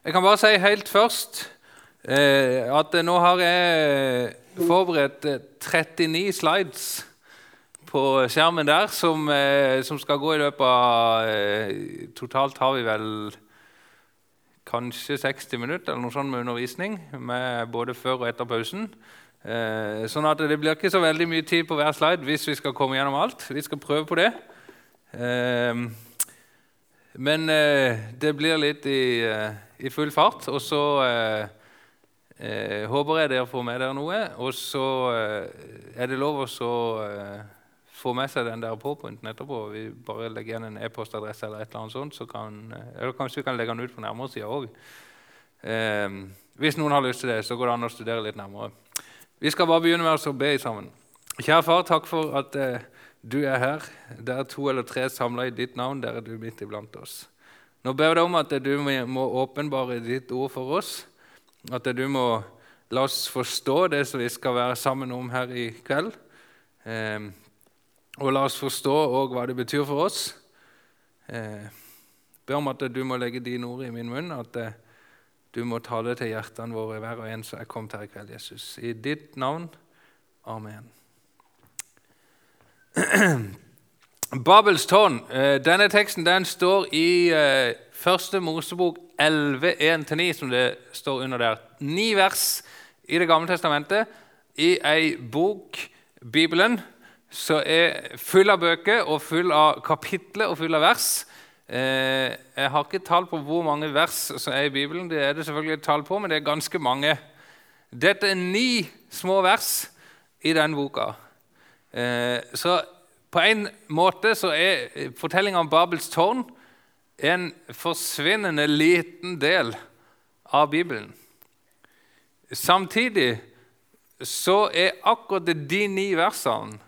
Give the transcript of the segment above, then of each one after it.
Jeg kan bare si helt først eh, at nå har jeg forberedt 39 eh, slides på skjermen der som, eh, som skal gå i løpet av eh, Totalt har vi vel kanskje 60 minutter eller noe sånt med undervisning, med både før og etter pausen. Eh, sånn at det blir ikke så veldig mye tid på hver slide hvis vi skal komme gjennom alt. Vi skal prøve på det. Eh, men eh, det blir litt i i full fart. Og så eh, eh, håper jeg dere får med dere noe. Og så eh, er det lov å eh, få med seg den der påpointen etterpå. Vi bare legger igjen en e-postadresse eller et eller annet sånt, så kan, eh, eller kanskje vi kan legge den ut på nærmere sida òg. Eh, hvis noen har lyst til det, så går det an å studere litt nærmere. Vi skal bare begynne med å be sammen. Kjære far, takk for at du er her. Der to eller tre samla i ditt navn, der er du midt iblant oss. Nå ber jeg om at du må åpenbare ditt ord for oss. At du må la oss forstå det som vi skal være sammen om her i kveld. Eh, og la oss forstå òg hva det betyr for oss. Eh, ber om at du må legge dine ord i min munn, at eh, du må tale til hjertene våre, hver og en som er kommet her i kveld, Jesus. I ditt navn. Amen. Babels tårn. Eh, denne teksten den står i uh, Første Mosebok 11, 1-9, som det står under der. Ni vers i Det gamle testamentet i ei bok, Bibelen, som er full av bøker og full av kapitler og full av vers. Uh, jeg har ikke tall på hvor mange vers som er i Bibelen. Det er det selvfølgelig et tall på, men det er ganske mange. Dette er ni små vers i den boka. Så på en måte så er fortellinga om Babels tårn en forsvinnende liten del av Bibelen. Samtidig så er akkurat de ni versene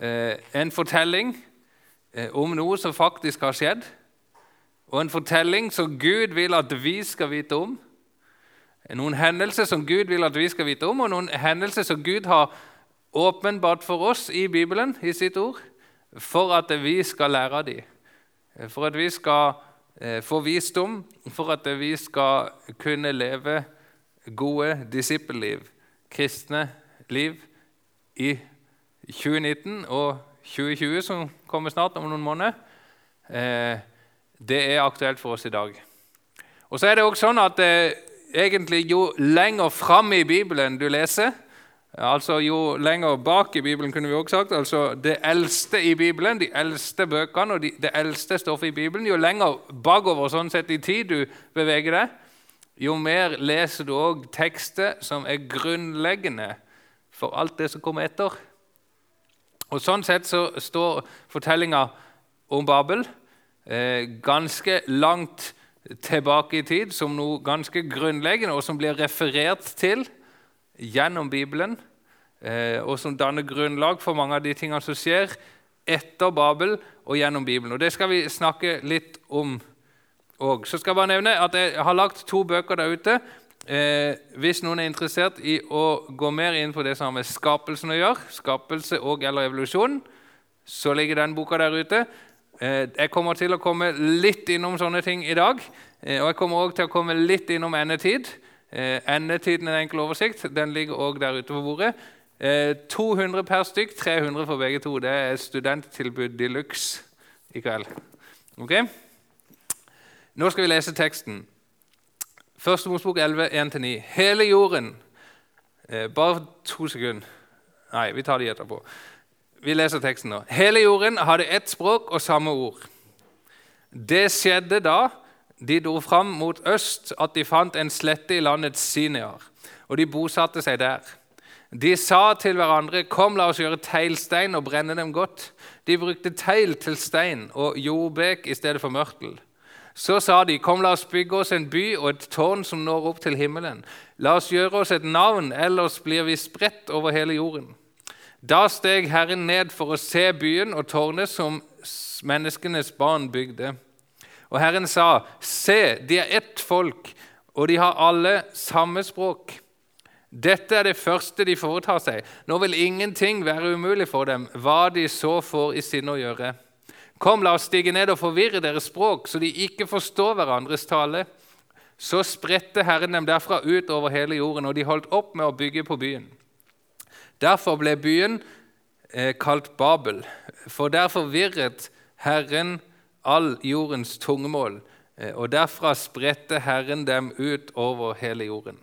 eh, en fortelling eh, om noe som faktisk har skjedd, og en fortelling som Gud vil at vi skal vite om. Noen hendelser som Gud vil at vi skal vite om, og noen hendelser som Gud har åpenbart for oss i Bibelen, i sitt ord, for at vi skal lære av dem. For at vi skal eh, få visdom, for at vi skal kunne leve gode disippelliv, kristne liv, i 2019 og 2020, som kommer snart om noen måneder. Eh, det er aktuelt for oss i dag. Og så er det også sånn at eh, egentlig Jo lenger fram i Bibelen du leser, Altså Jo lenger bak i Bibelen, kunne vi også sagt, altså det eldste i Bibelen, de eldste bøkene og de, det eldste stoffet i Bibelen, jo lenger bakover sånn sett i tid du beveger deg, jo mer leser du òg tekster som er grunnleggende for alt det som kommer etter. Og Sånn sett så står fortellinga om Babel eh, ganske langt tilbake i tid som noe ganske grunnleggende, og som blir referert til gjennom Bibelen, eh, og som danner grunnlag for mange av de tingene som skjer etter Babel og gjennom Bibelen. Og Det skal vi snakke litt om òg. Så skal jeg bare nevne at jeg har lagt to bøker der ute. Eh, hvis noen er interessert i å gå mer inn på det som har med skapelsen å gjøre, skapelse og eller evolusjon, så ligger den boka der ute. Eh, jeg kommer til å komme litt innom sånne ting i dag. Eh, og jeg kommer også til å komme litt innom endetid. Eh, endetiden en enkel oversikt. Den ligger òg der ute på bordet. Eh, 200 per stykk, 300 for begge to. Det er studenttilbud de luxe i kveld. Ok? Nå skal vi lese teksten. Første Mosbok 11, 1-9. Hele jorden eh, Bare to sekunder. Nei, vi tar det etterpå. Vi leser teksten nå. Hele jorden hadde ett språk og samme ord. Det skjedde da de dro fram mot øst, at de fant en slette i landet Sinear, og de bosatte seg der. De sa til hverandre, 'Kom, la oss gjøre teglstein og brenne dem godt.' De brukte tegl til stein og jordbek i stedet for mørtel. Så sa de, 'Kom, la oss bygge oss en by og et tårn som når opp til himmelen.' 'La oss gjøre oss et navn, ellers blir vi spredt over hele jorden.' Da steg Herren ned for å se byen og tårnet som menneskenes barn bygde. Og Herren sa, Se, de er ett folk, og de har alle samme språk. Dette er det første de foretar seg. Nå vil ingenting være umulig for dem, hva de så får i sinne å gjøre. Kom, la oss stige ned og forvirre deres språk, så de ikke forstår hverandres tale. Så spredte Herren dem derfra ut over hele jorden, og de holdt opp med å bygge på byen. Derfor ble byen eh, kalt Babel, for der forvirret Herren all jordens tungemål, eh, og derfra spredte Herren dem ut over hele jorden.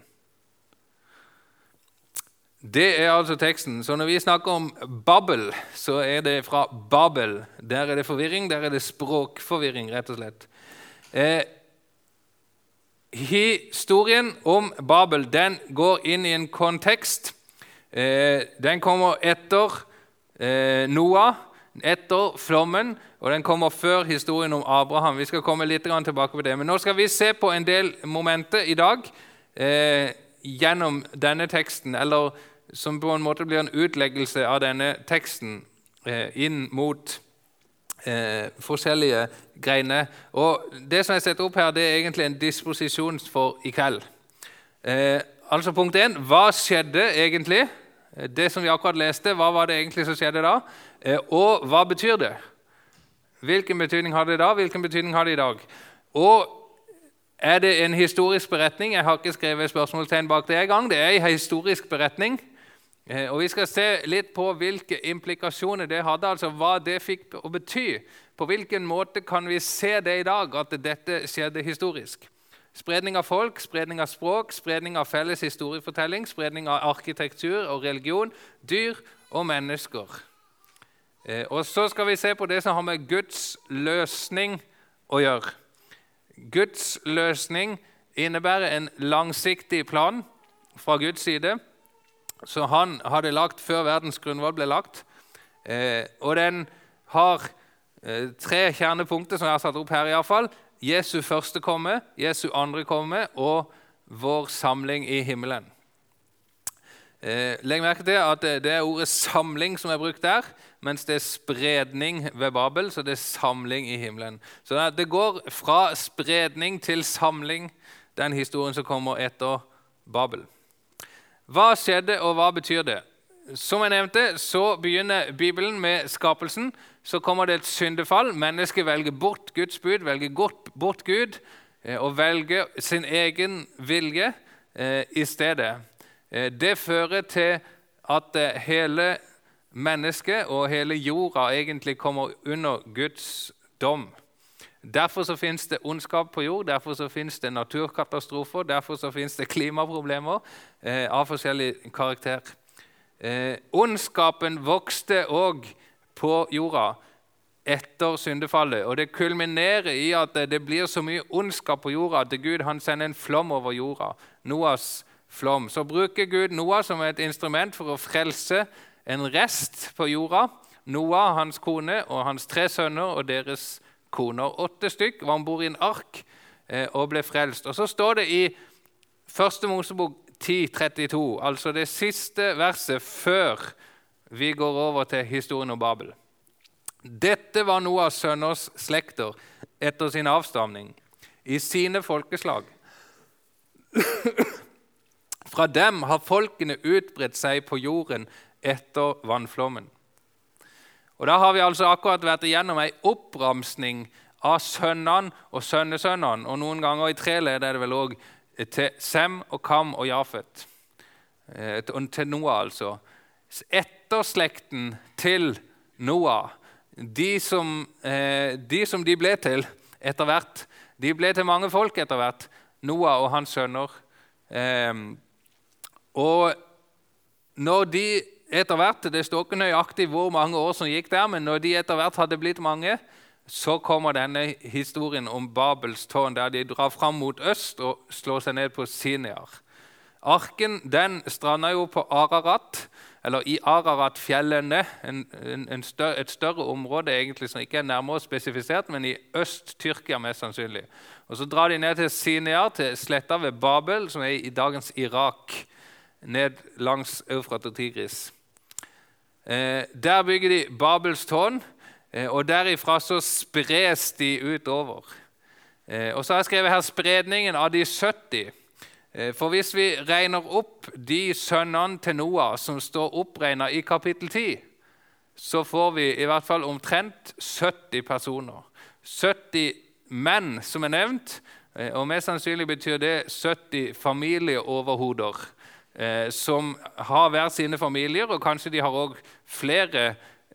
Det er altså teksten. Så når vi snakker om Babel, så er det fra Babel. Der er det forvirring, der er det språkforvirring, rett og slett. Eh, historien om Babel den går inn i en kontekst. Eh, den kommer etter eh, Noah, etter flommen, og den kommer før historien om Abraham. Vi skal komme litt tilbake på det. Men nå skal vi se på en del momenter i dag eh, gjennom denne teksten, eller som på en måte blir en utleggelse av denne teksten eh, inn mot eh, forskjellige greiner. Og Det som jeg setter opp her, det er egentlig en disposisjon for i kveld. Eh, altså Punkt 1. Hva skjedde egentlig? Eh, det som vi akkurat leste, hva var det egentlig som skjedde da? Eh, og hva betyr det? Hvilken betydning har det da? Hvilken betydning har det i dag? Og er det en historisk beretning? Jeg har ikke skrevet spørsmålstegn bak det engang. Det er en historisk beretning. Eh, og Vi skal se litt på hvilke implikasjoner det hadde, altså hva det fikk å bety. På hvilken måte kan vi se det i dag, at dette skjedde historisk? Spredning av folk, spredning av språk, spredning av felles historiefortelling, spredning av arkitektur og religion, dyr og mennesker. Eh, og Så skal vi se på det som har med Guds løsning å gjøre. Guds løsning innebærer en langsiktig plan fra Guds side som han hadde lagt før verdens grunnvoll ble lagt. Eh, og den har eh, tre kjernepunkter som jeg har satt opp her. i alle fall. Jesu første komme, Jesu andre komme og vår samling i himmelen. Eh, legg merke til at det er ordet 'samling' som er brukt der, mens det er spredning ved Babel, så det er samling i himmelen. Så Det går fra spredning til samling, den historien som kommer etter Babel. Hva skjedde, og hva betyr det? Som jeg nevnte, så begynner Bibelen med skapelsen. Så kommer det et syndefall. Mennesket velger bort Guds bud, velger bort Gud eh, og velger sin egen vilje eh, i stedet. Eh, det fører til at hele mennesket og hele jorda egentlig kommer under Guds dom. Derfor så finnes det ondskap på jord, derfor så finnes det naturkatastrofer, derfor så finnes det klimaproblemer eh, av forskjellig karakter. Eh, ondskapen vokste òg på jorda etter syndefallet. Og det kulminerer i at det blir så mye ondskap på jorda at Gud han sender en flom over jorda. Noas flom. Så bruker Gud Noah som et instrument for å frelse en rest på jorda. Noah, hans kone og hans tre sønner og deres koner. Åtte stykk var om bord i en ark eh, og ble frelst. Og Så står det i 1. Mosebok 10.32, altså det siste verset før vi går over til historien om Babel. Dette var Noahs sønners slekter etter sin avstamning, i sine folkeslag. Fra dem har folkene utbredt seg på jorden etter vannflommen. Og Da har vi altså akkurat vært igjennom ei oppramsning av sønnene og sønnesønnene. Og noen ganger i tre ledd er det vel òg til Sem og Kam og Jafet. Eh, til Noah, altså. Etterslekten til Noah, de som, eh, de som de ble til etter hvert De ble til mange folk etter hvert. Noah og hans sønner. Og når de etter hvert Det står ikke nøyaktig hvor mange år som gikk der, men når de etter hvert hadde blitt mange, så kommer denne historien om Babels tårn, der de drar fram mot øst og slår seg ned på Sinear. Arken den stranda jo på Ararat, eller i Ararat-fjellene, et større område egentlig som ikke er nærmere spesifisert, men i Øst-Tyrkia mest sannsynlig. Og Så drar de ned til Sinear, til sletta ved Babel, som er i dagens Irak, ned langs Eufrat og Tigris. Eh, der bygger de Babels tårn, eh, og derifra så spres de utover. Eh, og så har jeg skrevet her spredningen av de 70. For hvis vi regner opp de sønnene til Noah som står oppregna i kapittel 10, så får vi i hvert fall omtrent 70 personer. 70 menn som er nevnt, og Mest sannsynlig betyr det 70 familieoverhoder eh, som har hver sine familier, og kanskje de har òg flere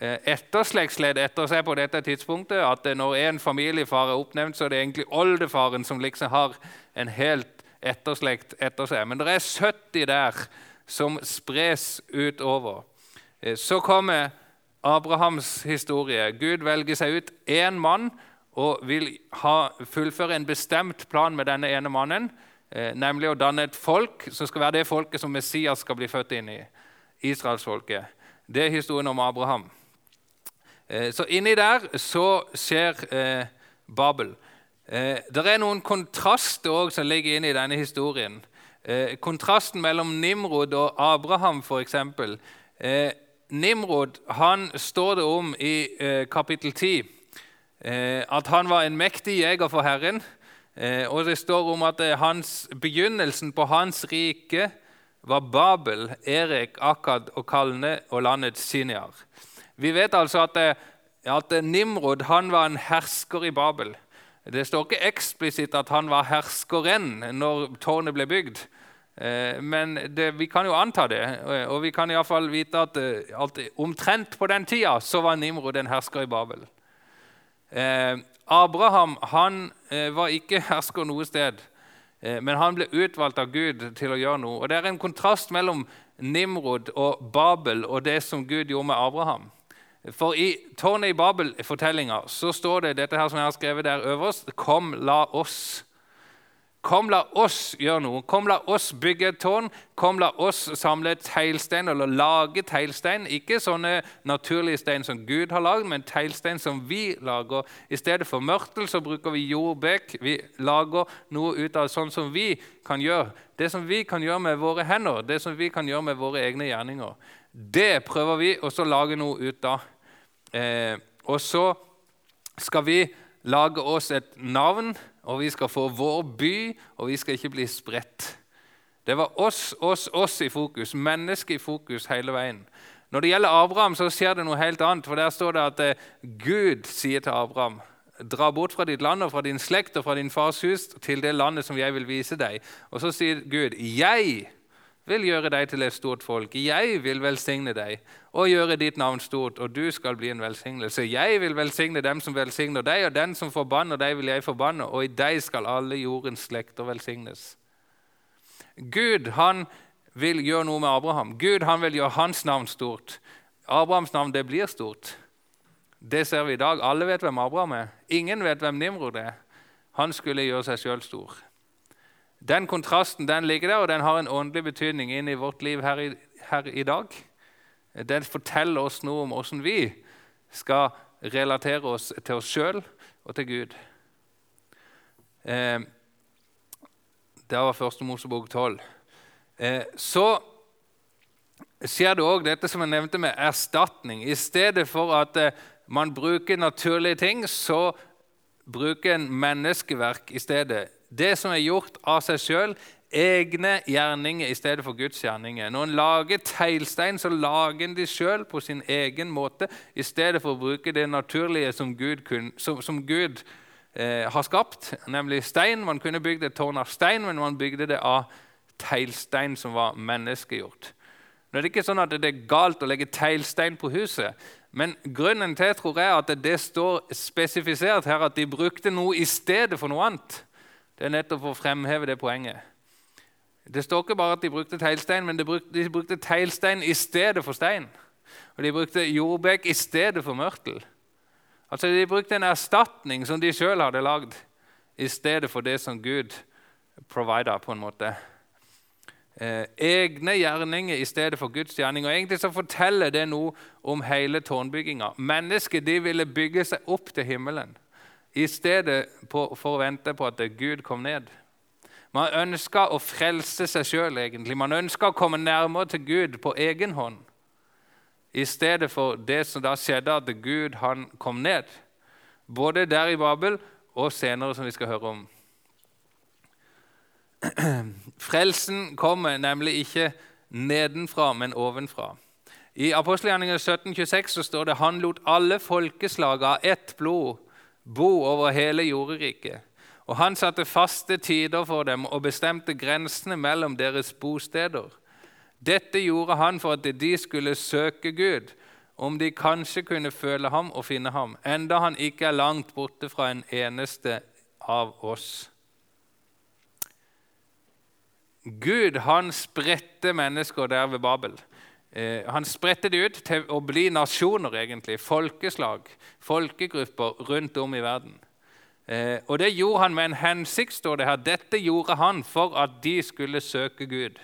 eh, etterslektsledd etter seg på dette tidspunktet. At når en familiefar er oppnevnt, så er det egentlig oldefaren som liksom har en helt etterslekt etter seg. Men det er 70 der som spres utover. Eh, så kommer Abrahams historie. Gud velger seg ut én mann og vil ha, fullføre en bestemt plan med denne ene mannen, eh, nemlig å danne et folk som skal være det folket som Messias skal bli født inn i. Israelsfolket. Det er historien om Abraham. Eh, så inni der så skjer eh, Babel. Eh, det er noen kontraster også som ligger inne i denne historien. Eh, kontrasten mellom Nimrod og Abraham, f.eks. Eh, Nimrod han står det om i eh, kapittel 10 eh, at han var en mektig jeger for Herren. Eh, og det står om at eh, hans, begynnelsen på hans rike var Babel, Erik, Akkad og Kalne og landet Siniar. Vi vet altså at, eh, at Nimrod var en hersker i Babel. Det står ikke eksplisitt at han var herskeren når tårnet ble bygd. Men det, vi kan jo anta det, og vi kan iallfall vite at, at, omtrent på den tida så var Nimrod en hersker i Babel. Eh, Abraham han var ikke hersker noe sted, men han ble utvalgt av Gud til å gjøre noe. Og Det er en kontrast mellom Nimrod og Babel og det som Gud gjorde med Abraham. For i tårnet i Babel-fortellinga så står det dette her som jeg har skrevet der øverst Kom, la oss. Kom, la oss gjøre noe. Kom, la oss bygge et tårn. Kom, la oss samle teglstein eller lage teglstein. Ikke sånne naturlige stein som Gud har lagd, men teglstein som vi lager. I stedet for mørtel så bruker vi jordbekk. Vi lager noe ut av sånn som vi kan gjøre. Det som vi kan gjøre med våre hender, det som vi kan gjøre med våre egne gjerninger. Det prøver vi å lage noe ut av. Eh, og så skal vi lage oss et navn og vi skal få vår by, og vi skal ikke bli spredt. Det var oss, oss, oss i fokus, mennesket i fokus hele veien. Når det gjelder Abraham, så skjer det noe helt annet. for Der står det at eh, Gud sier til Abraham Dra bort fra ditt land og fra din slekt og fra din fars hus til det landet som jeg vil vise deg. Og så sier Gud, jeg vil gjøre deg til et stort folk. Jeg vil velsigne deg og gjøre ditt navn stort, og du skal bli en velsignelse. Jeg vil velsigne dem som velsigner deg, og den som forbanner deg, vil jeg forbanne, og i deg skal alle jordens slekter velsignes. Gud han vil gjøre noe med Abraham. Gud han vil gjøre hans navn stort. Abrahams navn det blir stort. Det ser vi i dag. Alle vet hvem Abraham er. Ingen vet hvem Nimrod er. Han skulle gjøre seg sjøl stor. Den kontrasten den ligger der, og den har en åndelig betydning inn i vårt liv her i, her i dag. Den forteller oss noe om hvordan vi skal relatere oss til oss sjøl og til Gud. Eh, det var første Mosebok 12. Eh, så skjer det òg dette som jeg nevnte med erstatning. I stedet for at eh, man bruker naturlige ting, så bruker en menneskeverk i stedet det som er gjort av seg sjøl, egne gjerninger i stedet for Guds gjerninger. Når en lager teglstein, så lager en de sjøl på sin egen måte i stedet for å bruke det naturlige som Gud, kun, som, som Gud eh, har skapt, nemlig stein. Man kunne bygd et tårn av stein, men man bygde det av teglstein som var menneskegjort. Nå er det ikke sånn at det er galt å legge teglstein på huset, men grunnen til tror jeg at det står spesifisert her at de brukte noe i stedet for noe annet. Det er nettopp for å fremheve det poenget. Det står ikke bare at de brukte teglstein, men de brukte, de brukte teglstein i stedet for stein. Og de brukte jordbekk i stedet for mørtel. Altså De brukte en erstatning som de sjøl hadde lagd, i stedet for det som Gud provida, på en måte. Eh, egne gjerninger i stedet for Guds gjerning. Og Egentlig så forteller det noe om hele tårnbygginga. Mennesket de ville bygge seg opp til himmelen i stedet for å vente på at Gud kom ned. Man ønska å frelse seg sjøl, egentlig. Man ønska å komme nærmere til Gud på egen hånd. I stedet for det som da skjedde, at Gud han kom ned. Både der i Babel og senere, som vi skal høre om. Frelsen kommer nemlig ikke nedenfra, men ovenfra. I apostelgjerningen 1726 så står det han lot alle folkeslag av ett blod bo over hele jorderiket. Og han satte faste tider for dem og bestemte grensene mellom deres bosteder. Dette gjorde han for at de skulle søke Gud, om de kanskje kunne føle ham og finne ham, enda han ikke er langt borte fra en eneste av oss. Gud han spredte mennesker der ved Babel. Eh, han spredte det ut til å bli nasjoner, egentlig, folkeslag, folkegrupper rundt om i verden. Eh, og Det gjorde han med en hensikt. står det her. Dette gjorde han for at de skulle søke Gud.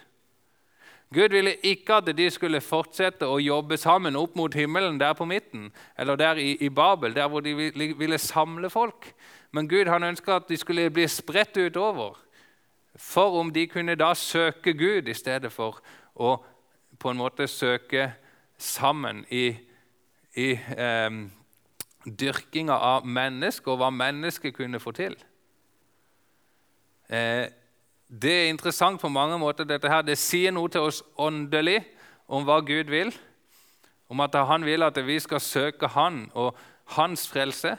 Gud ville ikke at de skulle fortsette å jobbe sammen opp mot himmelen der på midten, eller der i, Babel, der hvor de ville, samle folk. Men Gud han ønska at de skulle bli spredt utover, for om de kunne da søke Gud i stedet for å på en måte søke sammen i, i eh, dyrkinga av mennesket og hva mennesket kunne få til. Eh, det er interessant på mange måter. dette her. Det sier noe til oss åndelig om hva Gud vil. Om at Han vil at vi skal søke Han og Hans frelse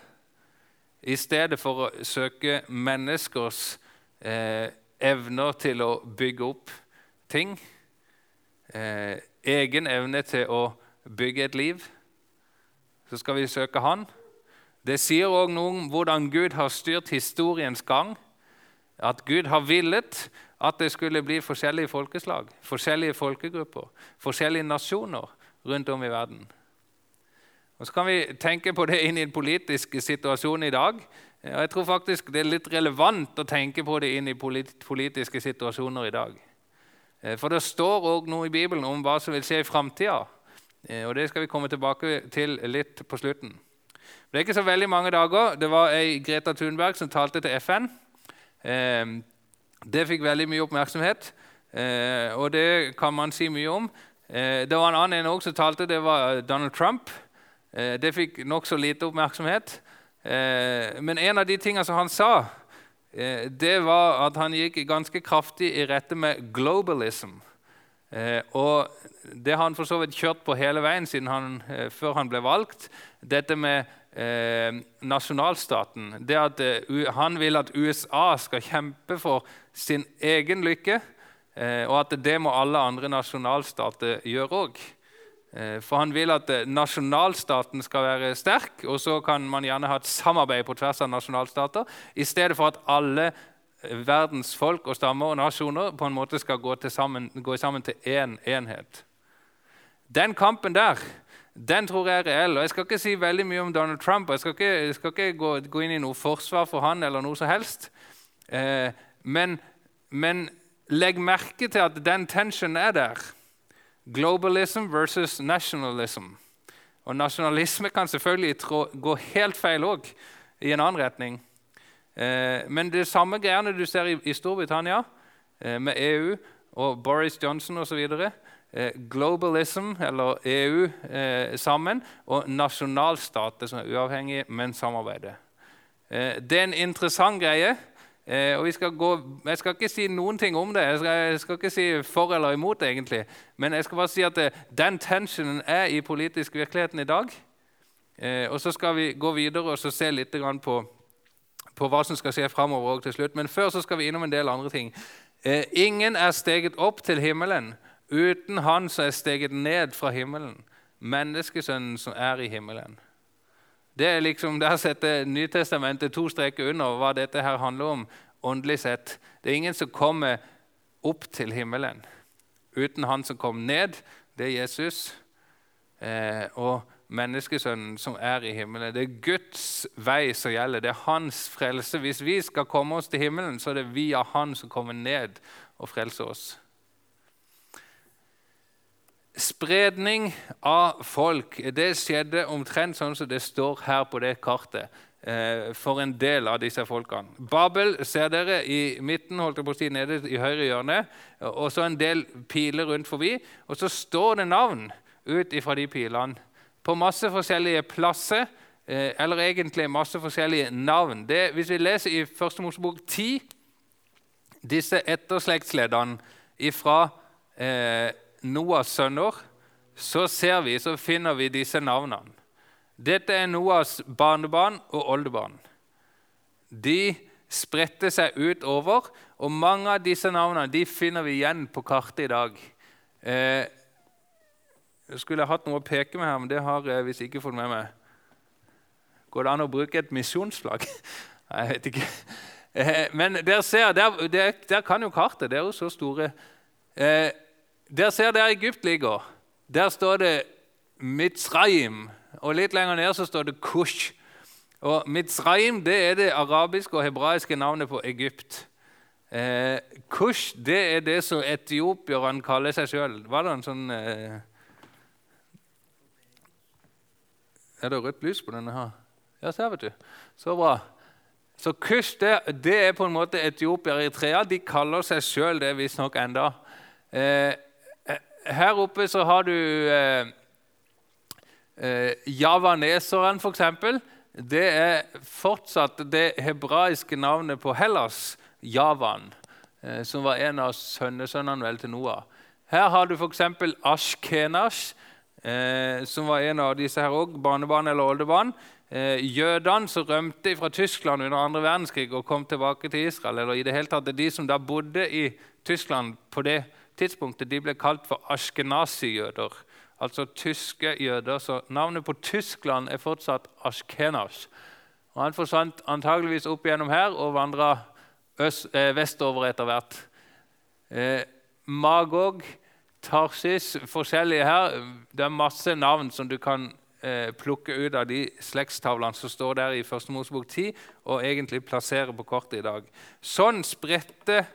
i stedet for å søke menneskers eh, evner til å bygge opp ting. Eh, egen evne til å bygge et liv. Så skal vi søke Han. Det sier òg noe om hvordan Gud har styrt historiens gang. At Gud har villet at det skulle bli forskjellige folkeslag, forskjellige folkegrupper, forskjellige nasjoner rundt om i verden. Og Så kan vi tenke på det inn i den politiske situasjonen i dag. Og jeg tror faktisk det er litt relevant å tenke på det inn i politiske situasjoner i dag. Eh, for det står òg noe i Bibelen om hva som vil skje i framtida. Eh, og det skal vi komme tilbake til litt på slutten. Det er ikke så veldig mange dager. Det var ei Greta Thunberg som talte til FN. Ehm, det fikk veldig mye oppmerksomhet, eh, og det kan man si mye om. Eh, det var en annen en som talte, det var Donald Trump. Eh, det fikk nokså lite oppmerksomhet. Men en av de tingene som han sa, det var at han gikk ganske kraftig i rette med globalism. Og det har han for så vidt kjørt på hele veien han, før han ble valgt. Dette med eh, nasjonalstaten. Det at eh, Han vil at USA skal kjempe for sin egen lykke, eh, og at det må alle andre nasjonalstater gjøre òg. Eh, for han vil at eh, nasjonalstaten skal være sterk, og så kan man gjerne ha et samarbeid på tvers av nasjonalstater, i stedet for at alle eh, verdens folk og stammer og nasjoner på en måte skal gå, sammen, gå sammen til én en enhet. Den kampen der den tror jeg er reell. Og Jeg skal ikke si veldig mye om Donald Trump. og Jeg skal ikke, jeg skal ikke gå, gå, inn i noe forsvar for han eller noe som helst. Eh, men, men, legg merke til at den tensionen er der. Globalism versus nationalism. Og nasjonalisme kan selvfølgelig trå, gå helt feil òg, i en annen retning. Eh, men det samme greiene du ser i, i Storbritannia, eh, med EU og Boris Johnson osv. Eh, globalism, eller EU, eh, sammen, og nasjonalstater som er uavhengige, men samarbeider. Eh, det er en interessant greie. Og skal Jeg skal ikke si noen ting om det. Jeg skal, jeg skal, ikke si for eller imot, egentlig. Men jeg skal bare si at det, den tensionen er i politisk virkeligheten i dag. og Så skal vi gå videre og se litt på, på hva som skal skje framover til slutt. Men før så skal vi innom en del andre ting. ingen er steget opp til himmelen uten Han som er steget ned fra himmelen, menneskesønnen som er i himmelen. Det er liksom, Der setter Nytestamentet to streker under hva dette her handler om åndelig sett. Det er ingen som kommer opp til himmelen uten Han som kom ned. Det er Jesus. Eh, og menneskesønnen som er i himmelen. Det er Guds vei som gjelder. Det er hans frelse. Hvis vi skal komme oss til himmelen, så er det via Han som kommer ned og frelser oss. Spredning av folk det skjedde omtrent sånn som det står her på det kartet. Eh, for en del av disse folkene. Babel ser dere i midten, holdt jeg på å si, nede i høyre hjørne. Og så en del piler rundt forbi. Og så står det navn ut ifra de pilene på masse forskjellige plasser. Eh, eller egentlig masse forskjellige navn. Det, hvis vi leser i Første Mosebok 10, disse etterslektsleddene fra eh, Noas sønner, så ser vi, så finner vi disse navnene. Dette er Noas barnebarn og oldebarn. De spredte seg utover. Og mange av disse navnene de finner vi igjen på kartet i dag. Eh, jeg skulle hatt noe å peke med her, men det har jeg visst ikke fått med meg. Går det an å bruke et misjonsflagg? Jeg vet ikke. Eh, men dere ser, der, der, der, kan jo kartet. Det er jo så store. Eh, der ser dere Egypt ligger. Der står det Mitzrayim. Og litt lenger ned så står det Kush. Og Mitzrayim det er det arabiske og hebraiske navnet på Egypt. Eh, Kush det er det som etiopierne kaller seg sjøl. Var det en sånn eh, Er det rødt lys på denne her? Ja, se vet du. Så bra. Så Kush det, det, er på en måte Etiopia og Eritrea. De kaller seg sjøl det visstnok enda. Eh, her oppe så har du eh, eh, javaneseren, f.eks. Det er fortsatt det hebraiske navnet på Hellas, Javan, eh, som var en av sønnesønnene til Noah. Her har du f.eks. Ashkenash, eh, som var en av disse her òg, barnebarn eller oldebarn. Eh, jødene som rømte fra Tyskland under andre verdenskrig og kom tilbake til Israel. eller i det hele tatt, De som da bodde i Tyskland på det tidspunktet, de ble kalt for ashkenazi-jøder. Altså tyske jøder. Så navnet på Tyskland er fortsatt Askenas. Og Han forsvant antageligvis opp igjennom her og vandra eh, vestover etter hvert. Eh, Magog, Tarsis, forskjellige her. Det er masse navn som du kan eh, plukke ut av de slektstavlene som står der i 1. Mosebok 10, og egentlig plassere på kortet i dag. Sånn spredte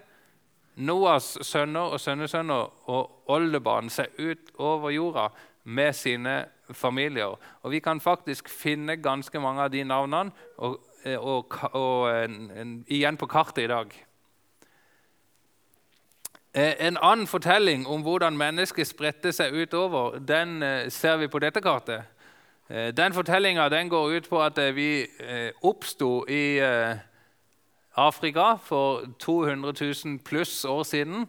Noas sønner og sønnesønner og oldebarn ser ut over jorda med sine familier. Og Vi kan faktisk finne ganske mange av de navnene og, eh, og, og, en, igjen på kartet i dag. Eh, en annen fortelling om hvordan mennesket spredte seg utover, den eh, ser vi på dette kartet. Eh, den fortellinga går ut på at eh, vi eh, oppsto i Afrika for 200 000 pluss år siden.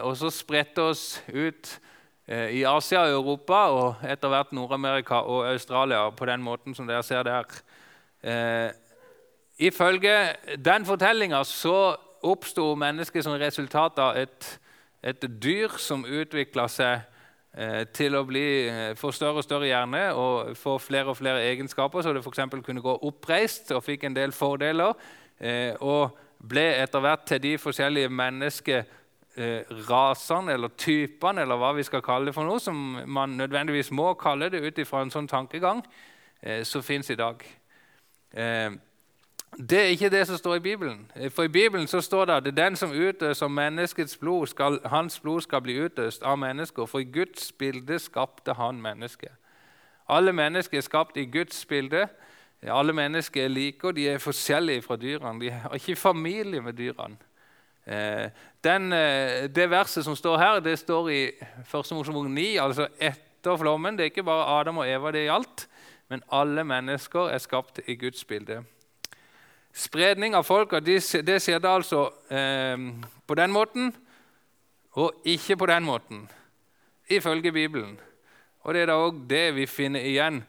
Og så spredte oss ut i Asia og Europa og etter hvert Nord-Amerika og Australia på den måten som dere ser der. Ifølge den fortellinga så oppsto mennesket som resultat av et, et dyr som utvikla seg Eh, til å bli, eh, få større og større hjerne og få flere og flere egenskaper, så det f.eks. kunne gå oppreist og fikk en del fordeler. Eh, og ble etter hvert til de forskjellige menneskerasene eller typene, eller hva vi skal kalle det for noe, som man nødvendigvis må kalle det ut ifra en sånn tankegang, som fins i dag. Det er ikke det som står i Bibelen. For I Bibelen så står det at den som utøser menneskets blod, skal, hans blod skal bli utøst av mennesker. For i Guds bilde skapte han mennesket. Alle mennesker er skapt i Guds bilde. Alle mennesker er like, og de er forskjellige fra dyrene. De har ikke familie med dyrene. Eh, den, eh, det verset som står her, det står i 1. Mosebok 9, altså etter flommen. Det er ikke bare Adam og Eva det gjaldt, men alle mennesker er skapt i Guds bilde. Spredning av folka det skjedde altså eh, på den måten og ikke på den måten, ifølge Bibelen. Og Det er da òg det vi finner igjen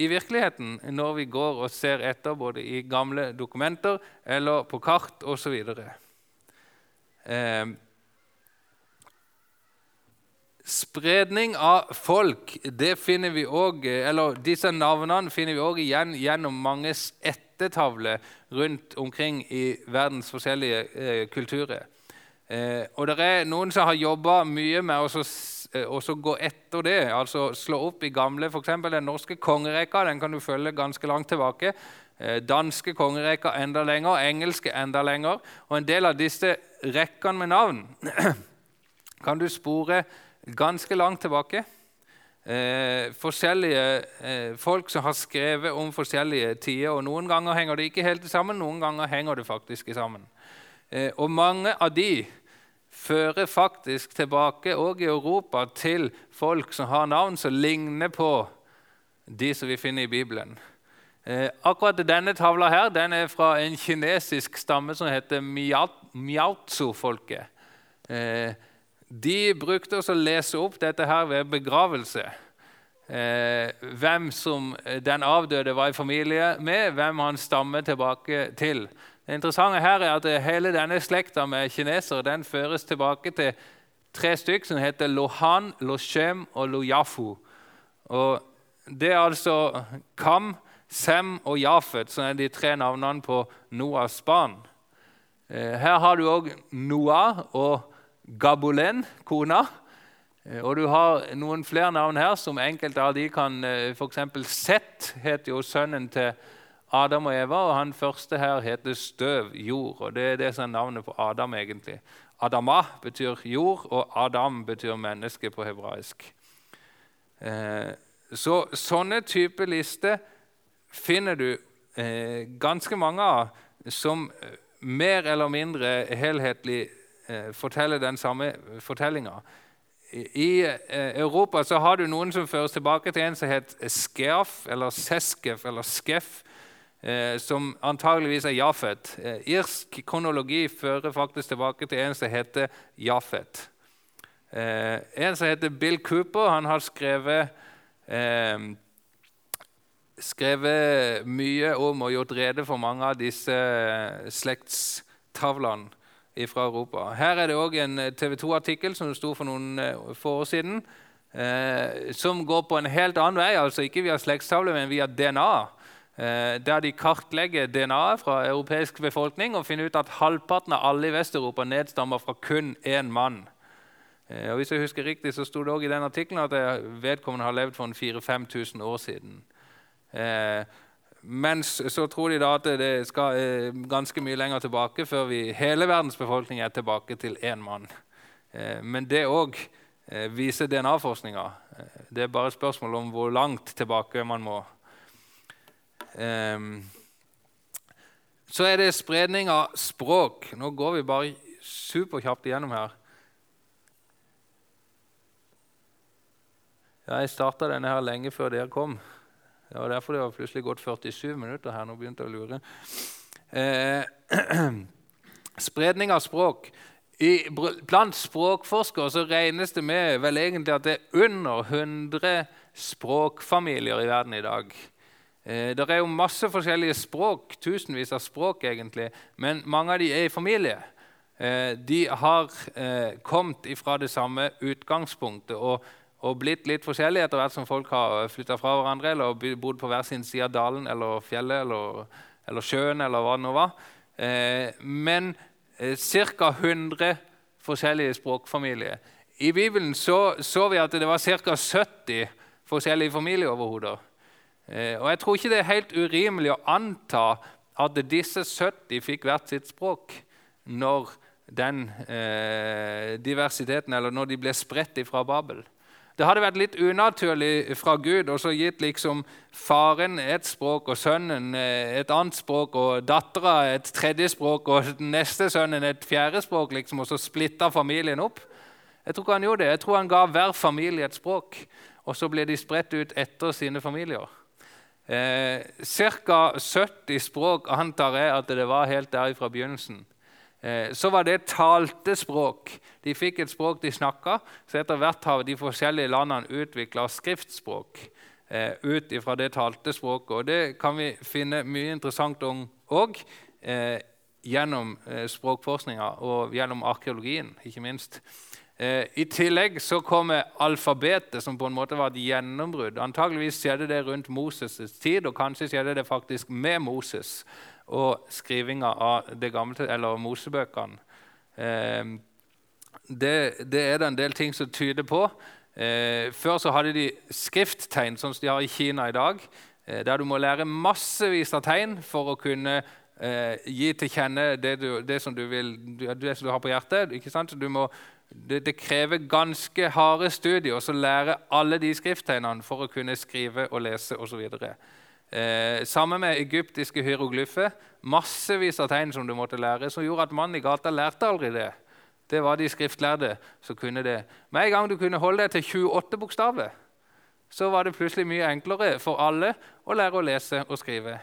i virkeligheten når vi går og ser etter både i gamle dokumenter eller på kart osv. Eh, spredning av folk, det finner vi også, eller disse navnene finner vi òg igjen gjennom manges etter rundt omkring i verdens forskjellige eh, kulturer. Eh, og det er noen som har jobba mye med å eh, gå etter det. altså Slå opp i gamle f.eks. den norske kongerekka. Den kan du følge ganske langt tilbake. Eh, danske kongerekka enda lenger, engelske enda lenger. Og en del av disse rekkene med navn kan du spore ganske langt tilbake eh, forskjellige eh, folk som har skrevet om forskjellige tider. og Noen ganger henger det ikke helt sammen, noen ganger henger det faktisk sammen. Eh, og mange av de fører faktisk tilbake òg i Europa til folk som har navn som ligner på de som vi finner i Bibelen. Eh, akkurat denne tavla her, den er fra en kinesisk stamme som heter Miaozu-folket. Eh, de brukte også å lese opp dette her ved begravelse. Eh, hvem som den avdøde var i familie med, hvem han stammer tilbake til. Det interessante her er at hele denne slekta med kinesere den føres tilbake til tre stykker som heter Lohan, Loshem og Loyafu. Og det er altså Kam, Sem og Jafet som er de tre navnene på Noahs barn. Eh, her har du òg Noah og Gabulen, kona. Eh, og du har noen flere navn her, som enkelte av de kan eh, F.eks. Sett heter jo sønnen til Adam og Eva, og han første her heter støv, jord. og Det er det som er navnet på Adam. egentlig. Adama betyr jord, og Adam betyr menneske på hebraisk. Eh, så sånne type lister finner du eh, ganske mange av som eh, mer eller mindre helhetlig forteller den samme fortellinga. I, Europa så har du noen som føres tilbake til en som het Skeaf, eller Seskef eller Skef, eh, som antageligvis er Jafet. Eh, irsk kronologi fører faktisk tilbake til en som heter Jafet. en som heter Bill Cooper, han har skrevet eh, skrevet mye om og gjort rede for mange av disse eh, slektstavlene fra Europa. Her er det òg en eh, TV 2-artikkel som sto for noen eh, få år siden, eh, som går på en helt annen vei, altså ikke via slektstavle, men via DNA. Eh, der de kartlegger DNA-et fra europeisk befolkning og finner ut at halvparten av alle i Vest-Europa nedstammer fra kun én mann. Eh, og hvis jeg husker riktig, så sto det også i den artikkelen at vedkommende har levd for 4000-5000 år siden. Eh, mens så tror de da at det skal ganske mye lenger tilbake før vi, hele verdens befolkning er tilbake til én mann. Men det òg viser DNA-forskninga. Det er bare et spørsmål om hvor langt tilbake man må. Så er det spredning av språk. Nå går vi bare superkjapt igjennom her. Jeg starta denne her lenge før dere kom. Det var derfor det var plutselig gått 47 minutter her. Nå begynte jeg å lure. Eh, spredning av språk. I, blant språkforskere så regnes det med vel egentlig at det er under 100 språkfamilier i verden i dag. Eh, det er jo masse forskjellige språk, tusenvis av språk egentlig, men mange av de er i familie. Eh, de har eh, kommet fra det samme utgangspunktet. og og blitt litt forskjellige etter hvert som folk har flytta fra hverandre eller bodd på hver sin side av dalen eller fjellet eller, eller sjøen eller hva det nå var. Men ca. 100 forskjellige språkfamilier. I Bibelen så, så vi at det var ca. 70 forskjellige familieoverhoder. Eh, og jeg tror ikke det er helt urimelig å anta at disse 70 fikk hvert sitt språk når den eh, diversiteten, eller når de ble spredt fra Babel. Det hadde vært litt unaturlig fra Gud og så gitt liksom faren et språk og sønnen eh, et annet språk og dattera et tredje språk og neste sønnen et fjerde språk, liksom, og så splitta familien opp. Jeg tror ikke han gjorde det. Jeg tror han ga hver familie et språk, og så ble de spredt ut etter sine familier. Eh, Ca. 70 språk antar jeg at det var helt der fra begynnelsen. Eh, så var det talte språk. De fikk et språk de snakka, så etter hvert har de forskjellige landene utvikla skriftspråk eh, ut fra det talte språket. Og det kan vi finne mye interessant om òg eh, gjennom språkforskninga og gjennom arkeologien, ikke minst. Eh, I tillegg så kommer alfabetet, som på en måte var et gjennombrudd. Antageligvis skjedde det rundt Moses' tid, og kanskje skjedde det faktisk med Moses og skrivinga av det gamle, eller Mosebøkene. Eh, det, det, er det en del ting som tyder på. Eh, før så hadde de skrifttegn, som de har i Kina i dag, der du må lære massevis av tegn for å kunne gi til kjenne det, du, det, som vil, det som du har på hjertet. Du Må, det, det, krever ganske harde studier å lære alle de skrifttegnene for å kunne skrive og lese osv. Eh, sammen med egyptiske hieroglyfer. Massevis av tegn som du måtte lære, som gjorde at mannen i gata lærte aldri det. Det var de skriftlærde som kunne det. Med en gang du kunne holde deg til 28 bokstaver, så var det plutselig mye enklere for alle å lære å lese og skrive.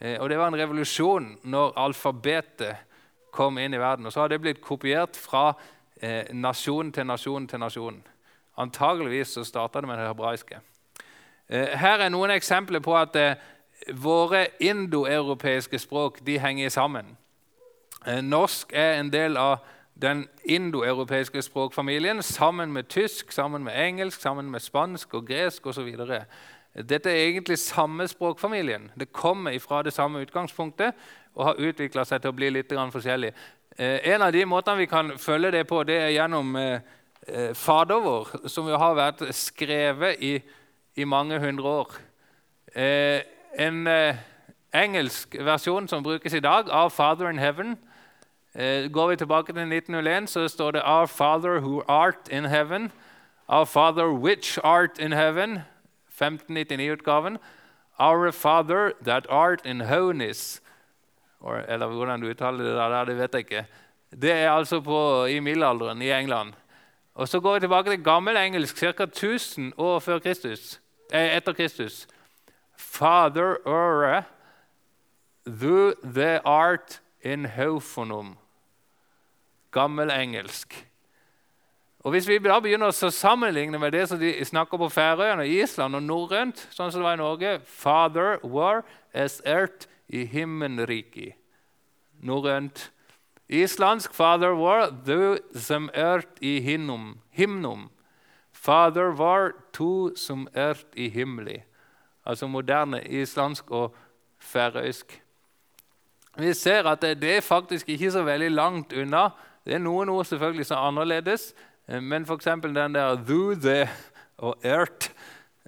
Eh, og Det var en revolusjon når alfabetet kom inn i verden. Og Så har det blitt kopiert fra eh, nasjon til nasjon til nasjon. Antageligvis så starta det med det hebraiske. Eh, her er noen eksempler på at eh, våre indoeuropeiske språk de henger sammen. Norsk er en del av den indoeuropeiske språkfamilien sammen med tysk, sammen med engelsk, sammen med spansk og gresk osv. Dette er egentlig samme språkfamilien. Det kommer fra det samme utgangspunktet og har utvikla seg til å bli litt forskjellig. Eh, en av de måtene vi kan følge det på, det er gjennom eh, Fader vår, som jo har vært skrevet i, i mange hundre år. En engelsk versjon som brukes i dag, av Father in Heaven, Eh, går vi tilbake til 1901, så står det Our Father who art in heaven. Our Father which art in heaven. 1599-utgaven. Our Father that art in holiness. Eller hvordan du uttaler det der, det vet jeg ikke. Det er altså på, i middelalderen i England. Og Så går vi tilbake til gammel engelsk, ca. 1000 år før Kristus, eh, etter Kristus. Father ore, thou the art in hofonum gammelengelsk. Og Hvis vi da begynner å sammenligne med det som de snakker på Færøyene, Island og norrønt, sånn som det var i Norge Father war as ert i himmelriket. Norrønt. Islandsk father war du som ert i hinnum. himnum. Father var to som ert i himmeli. Altså moderne islandsk og færøysk. Vi ser at det er faktisk ikke så veldig langt unna det er noen ord selvfølgelig som er annerledes, eh, men f.eks. den der 'du', 'det' og 'ert'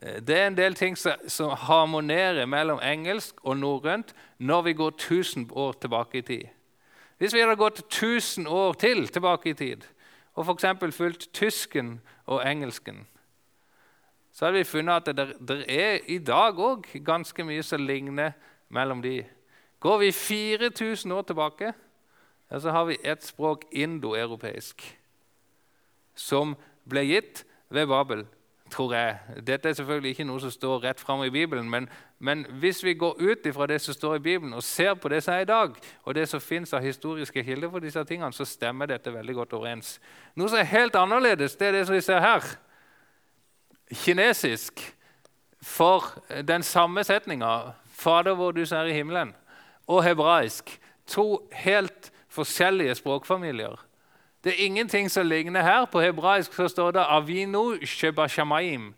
det er en del ting som harmonerer mellom engelsk og norrønt når vi går 1000 år tilbake i tid. Hvis vi hadde gått 1000 år til tilbake i tid og f.eks. fulgt tysken og engelsken, så hadde vi funnet at det, det er i dag òg ganske mye som ligner mellom de. Går vi 4000 år tilbake, så har vi et språk indoeuropeisk som ble gitt ved Babel, tror jeg. Dette er selvfølgelig ikke noe som står rett fram i Bibelen, men, men hvis vi går ut fra det som står i Bibelen, og ser på det som er i dag, og det som fins av historiske kilder for disse tingene, så stemmer dette veldig godt overens. Noe som er helt annerledes, det er det som vi ser her. Kinesisk for den samme setninga, 'Fader vår du som er i himmelen', og hebraisk. To helt forskjellige språkfamilier. Det er ingenting som ligner her. På hebraisk så står det 'avino shebashamaim'.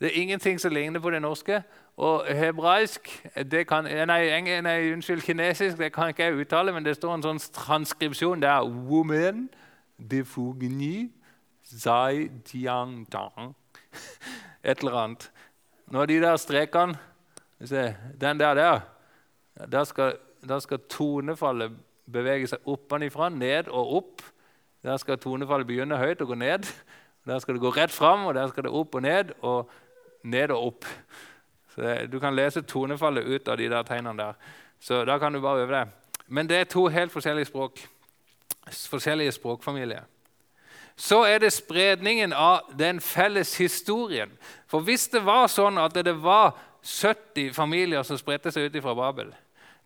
Det er ingenting som ligner på det norske. Og hebraisk det kan, nei, nei, unnskyld, kinesisk det kan ikke jeg uttale, men det står en sånn transkripsjon der 'Woman de fugni zai tiang tang. Et eller annet. Når de der strekene Den der der, Da skal der skal tonefallet bevege seg oppenfra, ned og opp. Der skal tonefallet begynne høyt og gå ned. Der skal det gå rett fram, og der skal det opp og ned og ned og opp. Så Du kan lese tonefallet ut av de der tegnene der. Så da kan du bare øve deg. Men det er to helt forskjellige språk. Forskjellige språkfamilier. Så er det spredningen av den felles historien. For hvis det var sånn at det var 70 familier som spredte seg ut fra Babel,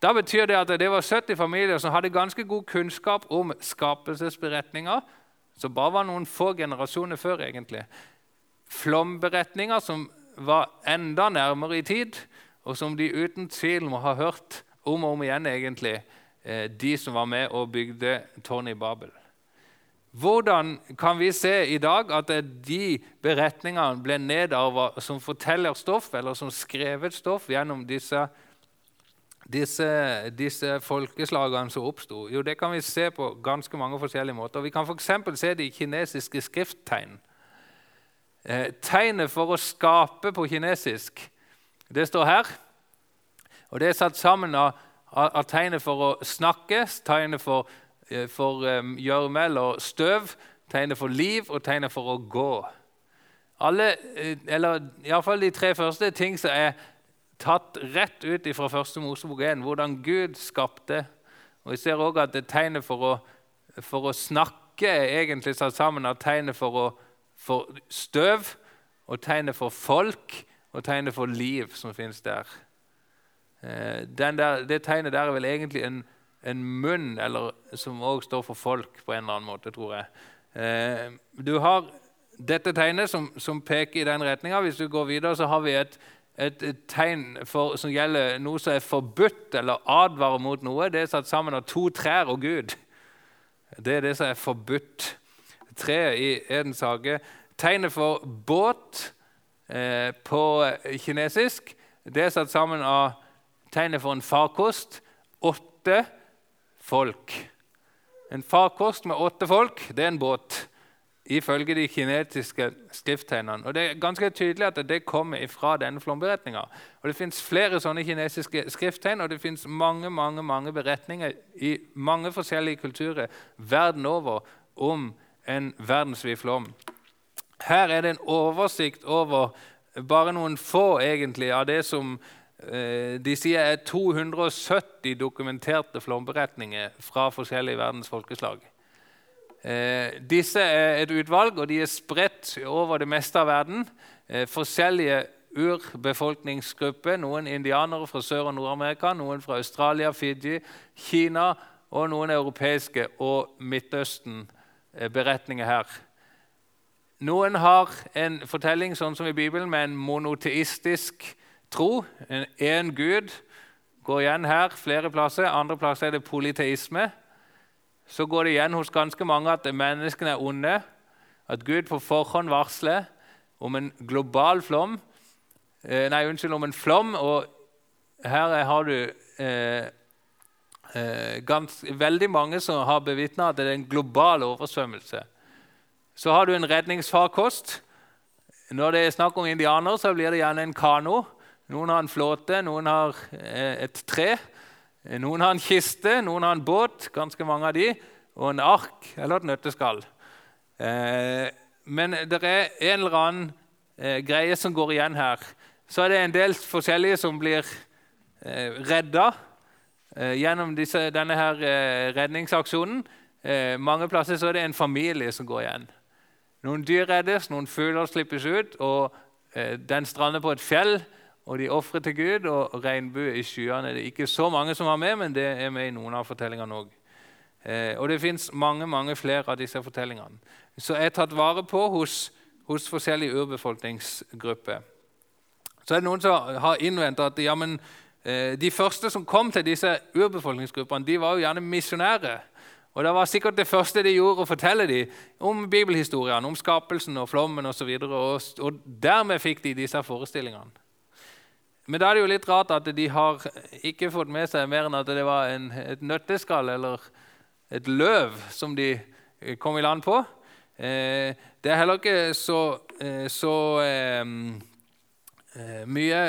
da betyr det at det var 70 familier som hadde ganske god kunnskap om skapelsesberetninger, som bare var noen få generasjoner før. egentlig. Flomberetninger som var enda nærmere i tid, og som de uten tvil må ha hørt om og om igjen, egentlig, eh, de som var med og bygde tårnet i Babel. Hvordan kan vi se i dag at de beretningene ble nedarva som fortellerstoff, eller som skrevet stoff gjennom disse disse, disse folkeslagene som oppsto? Jo, det kan vi se på ganske mange forskjellige måter. Vi kan f.eks. se det i kinesiske skrifttegn. Eh, tegnet for å skape på kinesisk, det står her. Og Det er satt sammen av, av tegnet for å snakke, tegnet for, eh, um, gjørme eller støv, tegnet for liv og tegnet for å gå. Alle, eh, eller Iallfall de tre første ting som er tatt rett ut fra første Mosebok 1, hvordan Gud skapte. Og Vi ser også at det tegnet for å, for å snakke egentlig satt sammen av tegnet for, for støv og tegnet for folk og tegnet for liv som finnes der. Eh, der det tegnet der er vel egentlig en, en munn, eller, som også står for folk på en eller annen måte, tror jeg. Eh, du har dette tegnet som, som peker i den retninga. Hvis du går videre, så har vi et et, tegn for, som gjelder noe som er forbudt eller advarer mot noe. Det er satt sammen av to trær og Gud. Det er det som er forbudt. Treet i Edens hage. Tegnet for båt eh, på kinesisk det er satt sammen av tegnet for en farkost. Åtte folk. En farkost med åtte folk, det er en båt ifølge de kinetiske skrifttegnene. Og Det er ganske tydelig at det kommer fra denne flomberetninga. Det fins flere sånne kinesiske skrifttegn, og det fins mange mange, mange beretninger i mange forskjellige kulturer verden over om en verdensvid flom. Her er det en oversikt over bare noen få egentlig, av det som eh, de sier er 270 dokumenterte flomberetninger fra forskjellige verdens folkeslag. Eh, disse er et utvalg, og de er spredt over det meste av verden. Eh, forskjellige urbefolkningsgrupper. Noen indianere fra Sør- og Nord-Amerika, noen fra Australia, Fiji, Kina og noen europeiske og Midtøsten-beretninger her. Noen har en fortelling sånn som i Bibelen med en monoteistisk tro. En én gud går igjen her flere plasser. Andre plasser er det polyteisme så går det igjen hos ganske mange at menneskene er onde. At Gud på forhånd varsler om en global flom. Eh, nei, unnskyld, om en flom. Og her har du eh, eh, gans, veldig mange som har bevitna at det er en global oversvømmelse. Så har du en redningsfarkost. Når det er snakk om indianere, så blir det gjerne en kano. Noen har en flåte, noen har eh, et tre. Eh, noen har en kiste, noen har en båt, ganske mange av de, og en ark eller et nøtteskall. Eh, men det er en eller annen eh, greie som går igjen her. Så er det en del forskjellige som blir redda gjennom disse, denne her, redningsaksjonen. Mange plasser så er det en familie som går igjen. Noen dyr reddes, noen fugler slippes ut, og den strander på et fjell og de ofrer til Gud, og regnbue i skyene. Det er ikke så mange som var med, men det er med i noen av fortellingene òg. Eh, og det fins mange mange flere av disse fortellingene. Så jeg er tatt vare på hos, hos forskjellige urbefolkningsgrupper. Så er det noen som har innvendt at ja, men, eh, de første som kom til disse urbefolkningsgruppene, de var jo gjerne misjonærer. Og Det var sikkert det første de gjorde, å fortelle dem om bibelhistoriene, om skapelsen og flommen osv. Og, så og, og dermed fikk de disse forestillingene. Men da er det jo litt rart at de har ikke fått med seg mer enn at det var en, et nøtteskall eller et løv som de eh, kom i land på. Eh, det er heller ikke så, eh, så eh, eh mye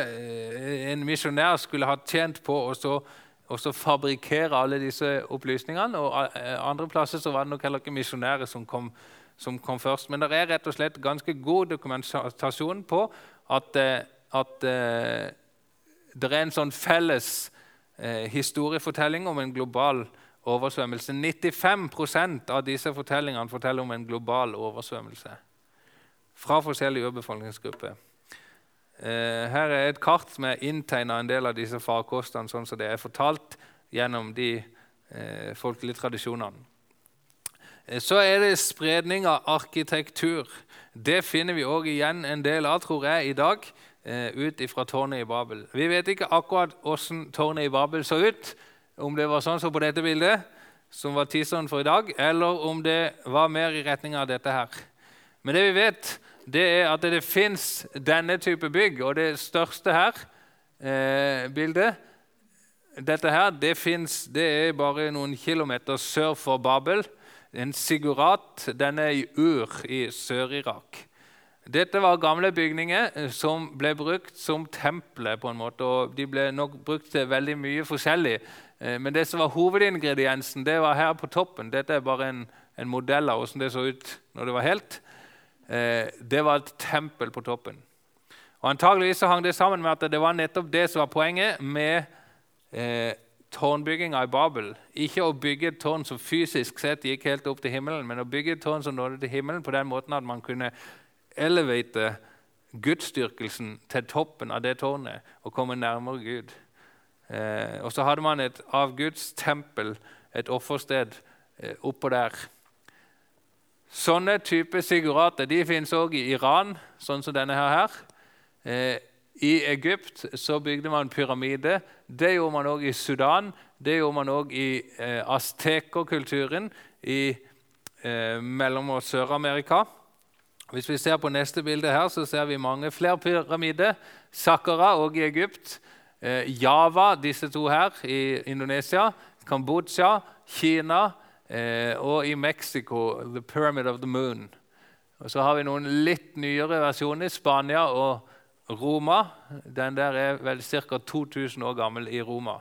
en misjonær skulle ha tjent på å fabrikkere alle disse opplysningene. Og andre plasser så var det nok heller ikke misjonærer som kom, som kom først. Men det er rett og slett ganske god dokumentasjon på at, at det er en sånn felles eh, historiefortelling om en global oversvømmelse. 95% av disse fortellingene forteller om en global oversvømmelse fra forskjellige urbefolkningsgrupper. Eh, her er et kart som er inntegna en del av disse farkostene sånn som det er fortalt gjennom de eh, folkelige tradisjonene. Eh, så er det spredning av arkitektur. Det finner vi òg igjen en del av tror jeg, i dag ut fra tårnet i Babel. Vi vet ikke akkurat hvordan tårnet i Babel så ut. Om det var sånn som på dette bildet, som var tidsånden for i dag, eller om det var mer i retning av dette her. Men det vi vet, det er at det fins denne type bygg. Og det største her, eh, bildet Dette her, det, fins det er bare noen kilometer sør for Babel. En sigurat. Den er i Ur i Sør-Irak. Dette var gamle bygninger eh, som ble brukt som tempelet. på en måte, og De ble nok brukt til veldig mye forskjellig. Eh, men det som var hovedingrediensen, det var her på toppen. Dette er bare en, en modell av hvordan det så ut når det var helt. Eh, det var et tempel på toppen. Og Antageligvis så hang det sammen med at det var nettopp det som var poenget med eh, tårnbygginga i Babel. Ikke å bygge et tårn som fysisk sett gikk helt opp til himmelen, men å bygge et tårn som nådde til himmelen på den måten at man kunne elevate gudsdyrkelsen til toppen av det tårnet og komme nærmere Gud. Eh, og så hadde man et avgudstempel, et offersted, eh, oppå der. Sånne typer sigurater de finnes òg i Iran, sånn som denne her. Eh, I Egypt så bygde man pyramide. Det gjorde man òg i Sudan. Det gjorde man òg i eh, aztekerkulturen i eh, Mellom- og Sør-Amerika. Hvis vi ser på neste bilde her, så ser vi mange flere pyramider. Sakkara og i Egypt. Eh, Java, disse to her, i Indonesia. Kambodsja, Kina eh, og i Mexico, The Pyramid of the Moon. Og Så har vi noen litt nyere versjoner. Spania og Roma. Den der er vel ca. 2000 år gammel i Roma.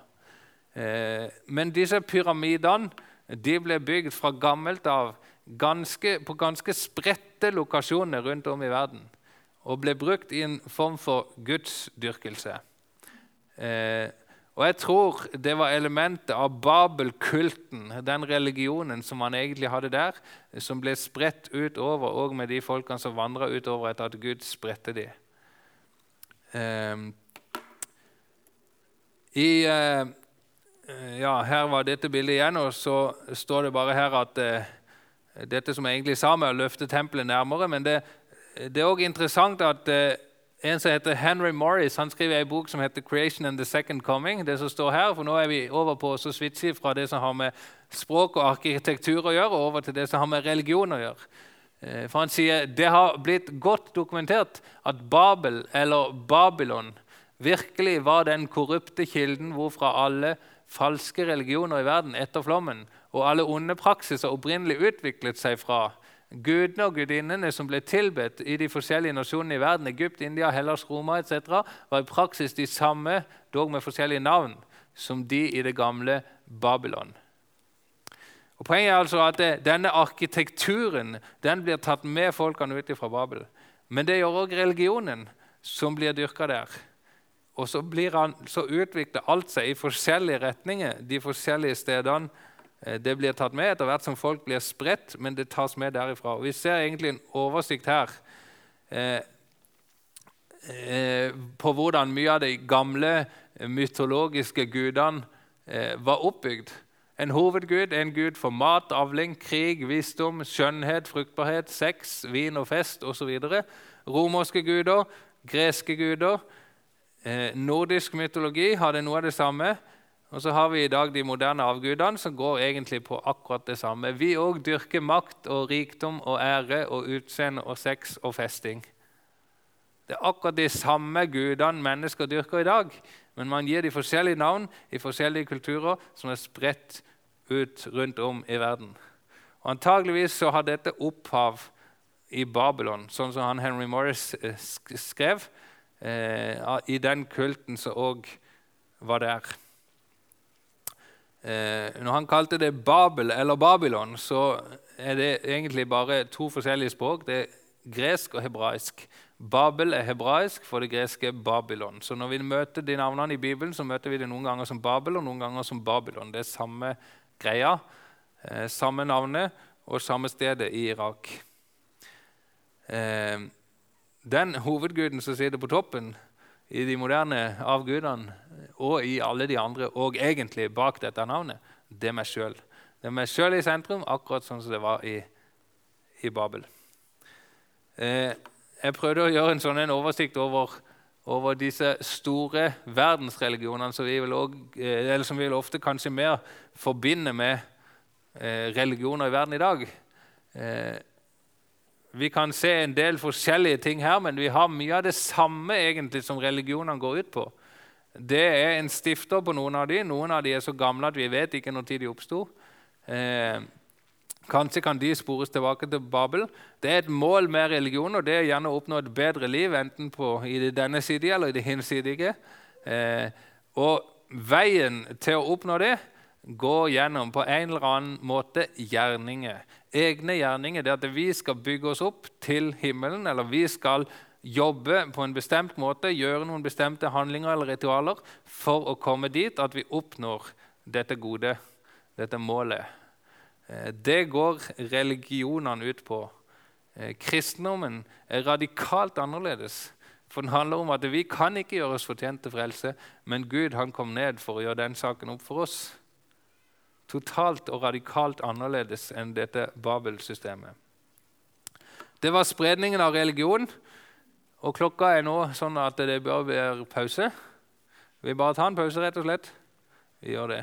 Eh, men disse pyramidene de ble bygd fra gammelt av ganske, på ganske spredte lokasjoner rundt om i verden. Og ble brukt i en form for gudsdyrkelse. Eh, og jeg tror det var elementet av Babelkulten, den religionen som man egentlig hadde der, som ble spredt utover og med de folkene som vandra utover etter at Gud spredte dem. Eh, i, eh, ja, her var dette bildet igjen, og så står det bare her at uh, dette som egentlig sa med å løfte tempelet nærmere. Men det, det er òg interessant at eh, en som heter Henry Morris han skriver en bok som heter 'Creation and the Second Coming'. det som står her, for Nå er vi over på å switche fra det som har med språk og arkitektur å gjøre, over til det som har med religion å gjøre. Eh, for Han sier det har blitt godt dokumentert at Babel, eller Babylon, virkelig var den korrupte kilden hvorfra alle falske religioner i verden etter flommen og alle onde praksiser opprinnelig utviklet seg fra. Gudene og gudinnene som ble tilbedt i de forskjellige nasjonene i verden, Egypt, India, Hellas, Roma etc., var i praksis de samme, dog med forskjellige navn, som de i det gamle Babylon. Og Poenget er altså at det, denne arkitekturen den blir tatt med folkene ut fra Babel. Men det gjør òg religionen, som blir dyrka der. Og så, han, så utvikler alt seg i forskjellige retninger de forskjellige stedene det blir tatt med etter hvert som folk blir spredt, men det tas med derifra. Vi ser egentlig en oversikt her eh, eh, på hvordan mye av de gamle mytologiske gudene eh, var oppbygd. En hovedgud, en gud for mat, avling, krig, visdom, skjønnhet, fruktbarhet, sex, vin og fest osv. Romerske guder, greske guder. Eh, nordisk mytologi hadde noe av det samme. Og så har vi i dag de moderne avgudene som går egentlig på akkurat det samme. Vi òg dyrker makt og rikdom og ære og utseende og sex og festing. Det er akkurat de samme gudene mennesker dyrker i dag, men man gir de forskjellige navn i forskjellige kulturer som er spredt ut rundt om i verden. Og Antageligvis så har dette opphav i Babylon, sånn som han Henry Morris eh, skrev, eh, i den kulten som òg var der. Eh, når han kalte det Babel eller Babylon, så er det egentlig bare to forskjellige språk. Det er gresk og hebraisk. Babel er hebraisk for det greske Babylon. Så når vi møter de navnene i Bibelen, så møter vi det noen ganger som Babel og noen ganger som Babylon. Det er samme greia, eh, samme navnet og samme stedet i Irak. Eh, den hovedguden som sitter på toppen, i de moderne avgudene og i alle de andre, og egentlig bak dette navnet, det er meg sjøl. Det er meg sjøl i sentrum, akkurat sånn som det var i, i Babel. Eh, jeg prøvde å gjøre en sånn en oversikt over, over, disse store verdensreligionene som vi, også, eh, som vi ofte kanskje mer forbinder med eh, religioner i verden i dag. Eh, vi kan se en del forskjellige ting her, men vi har mye av det samme egentlig som religionene går ut på. Det er en stifter på noen av de. Noen av de er så gamle at vi vet ikke når de oppsto. Eh, kanskje kan de spores tilbake til Babel. Det er et mål med religion, og det er gjerne å oppnå et bedre liv, enten på, i denne side eller i det hinsidige. Eh, og veien til å oppnå det går gjennom på en eller annen måte gjerninger. Egne gjerninger. Det at vi skal bygge oss opp til himmelen, eller vi skal jobbe på en bestemt måte, gjøre noen bestemte handlinger eller ritualer for å komme dit at vi oppnår dette gode, dette målet. Eh, det går religionene ut på. Eh, kristendommen er radikalt annerledes. For den handler om at Vi kan ikke gjøre oss fortjent til frelse, men Gud han kom ned for å gjøre den saken opp for oss totalt og radikalt annerledes enn dette Babel-systemet. Det var spredningen av religion. Og klokka er nå sånn at det bør være pause. Vi bare tar en pause, rett og slett. Vi gjør det.